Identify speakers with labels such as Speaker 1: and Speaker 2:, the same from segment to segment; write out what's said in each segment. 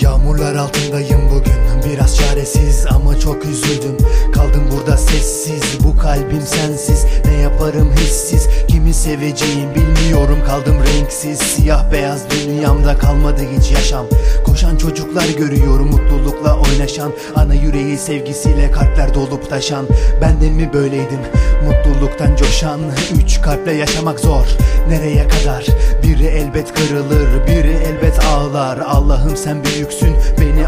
Speaker 1: Yağmurlar altındayım bugün. Biraz çaresiz ama çok üzüldüm. Kaldım burada sessiz. Bu kalbim sensiz yaparım hissiz. Kimi seveceğim bilmiyorum Kaldım renksiz. Siyah beyaz dünyamda kalmadı hiç yaşam. Koşan çocuklar görüyorum Mutlulukla oynaşan. Ana yüreği sevgisiyle kalpler dolup taşan. Ben de mi böyleydim? Mutluluktan coşan. Üç kalple yaşamak zor. Nereye kadar? Biri elbet kırılır Biri elbet ağlar. Allah'ım sen büyüksün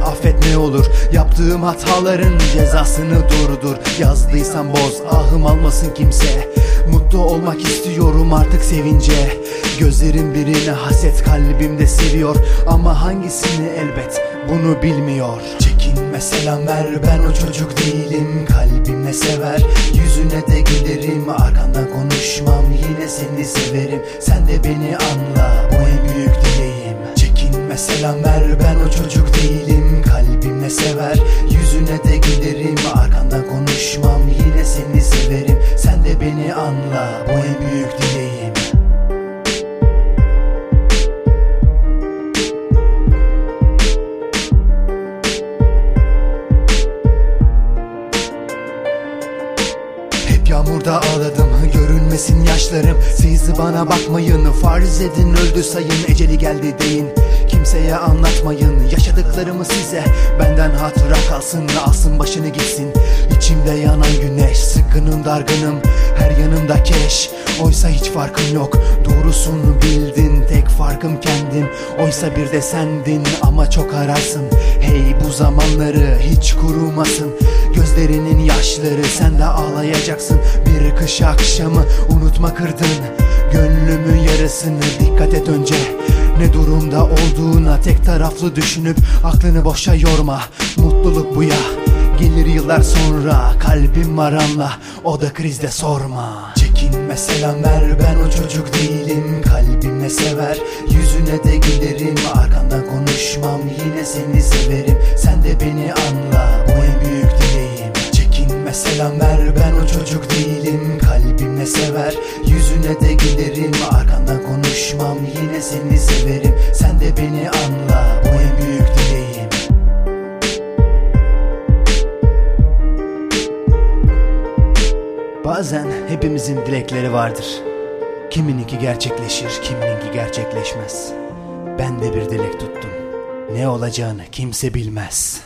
Speaker 1: affet ne olur. Yaptığım hataların cezasını durdur. Yazdıysam boz ahım almasın kimse. Mutlu olmak istiyorum artık sevince. Gözlerim birine haset kalbimde seviyor. Ama hangisini? Elbet bunu bilmiyor. Çekinme selam ver ben o çocuk değilim. Kalbimle sever yüzüne de gülerim. Arkandan konuşmam yine seni severim. Sen de beni anla bu en büyük dileğim. Çekinme selam ver ben o çocuk değilim sever. Yüzüne de gülerim Arkandan konuşmam. Yine seni severim. Sen de beni anla bu en büyük dileğim. Hep yağmurda ağladım görünmesin yaşlarım. Siz bana bakmayın farz edin öldü sayın. Eceli geldi deyin kimseye anlatmayın Yaşadıklarımı size. Benden hatıra kalsın Alsın başını gitsin. İçimde yanan güneş sıkkınım dargınım. Her yanımda keş. Oysa hiç farkım yok. Doğrusunu bildin tek farkım kendim Oysa bir de sendin ama çok ararsın. Hey bu zamanları hiç kurumasın. Gözlerinin yaşları sen de ağlayacaksın. Bir kış akşamı unutma kırdın. Gönlümün yarısını dikkat et önce ne durumda olduğuna tek taraflı düşünüp aklını boşa yorma. Mutluluk bu ya. Gelir yıllar sonra kalbim var anla O da krizde sorma. Çekinme selam ver ben o çocuk değilim. Kalbimle sever yüzüne de gülerim Arkandan konuşmam yine seni severim. Sen de beni anla yüzüne de gülerim Arkandan konuşmam yine seni severim Sen de beni anla bu en büyük dileğim Bazen hepimizin dilekleri vardır. Kimininki gerçekleşir, kimininki gerçekleşmez. Ben de bir dilek tuttum. Ne olacağını kimse bilmez.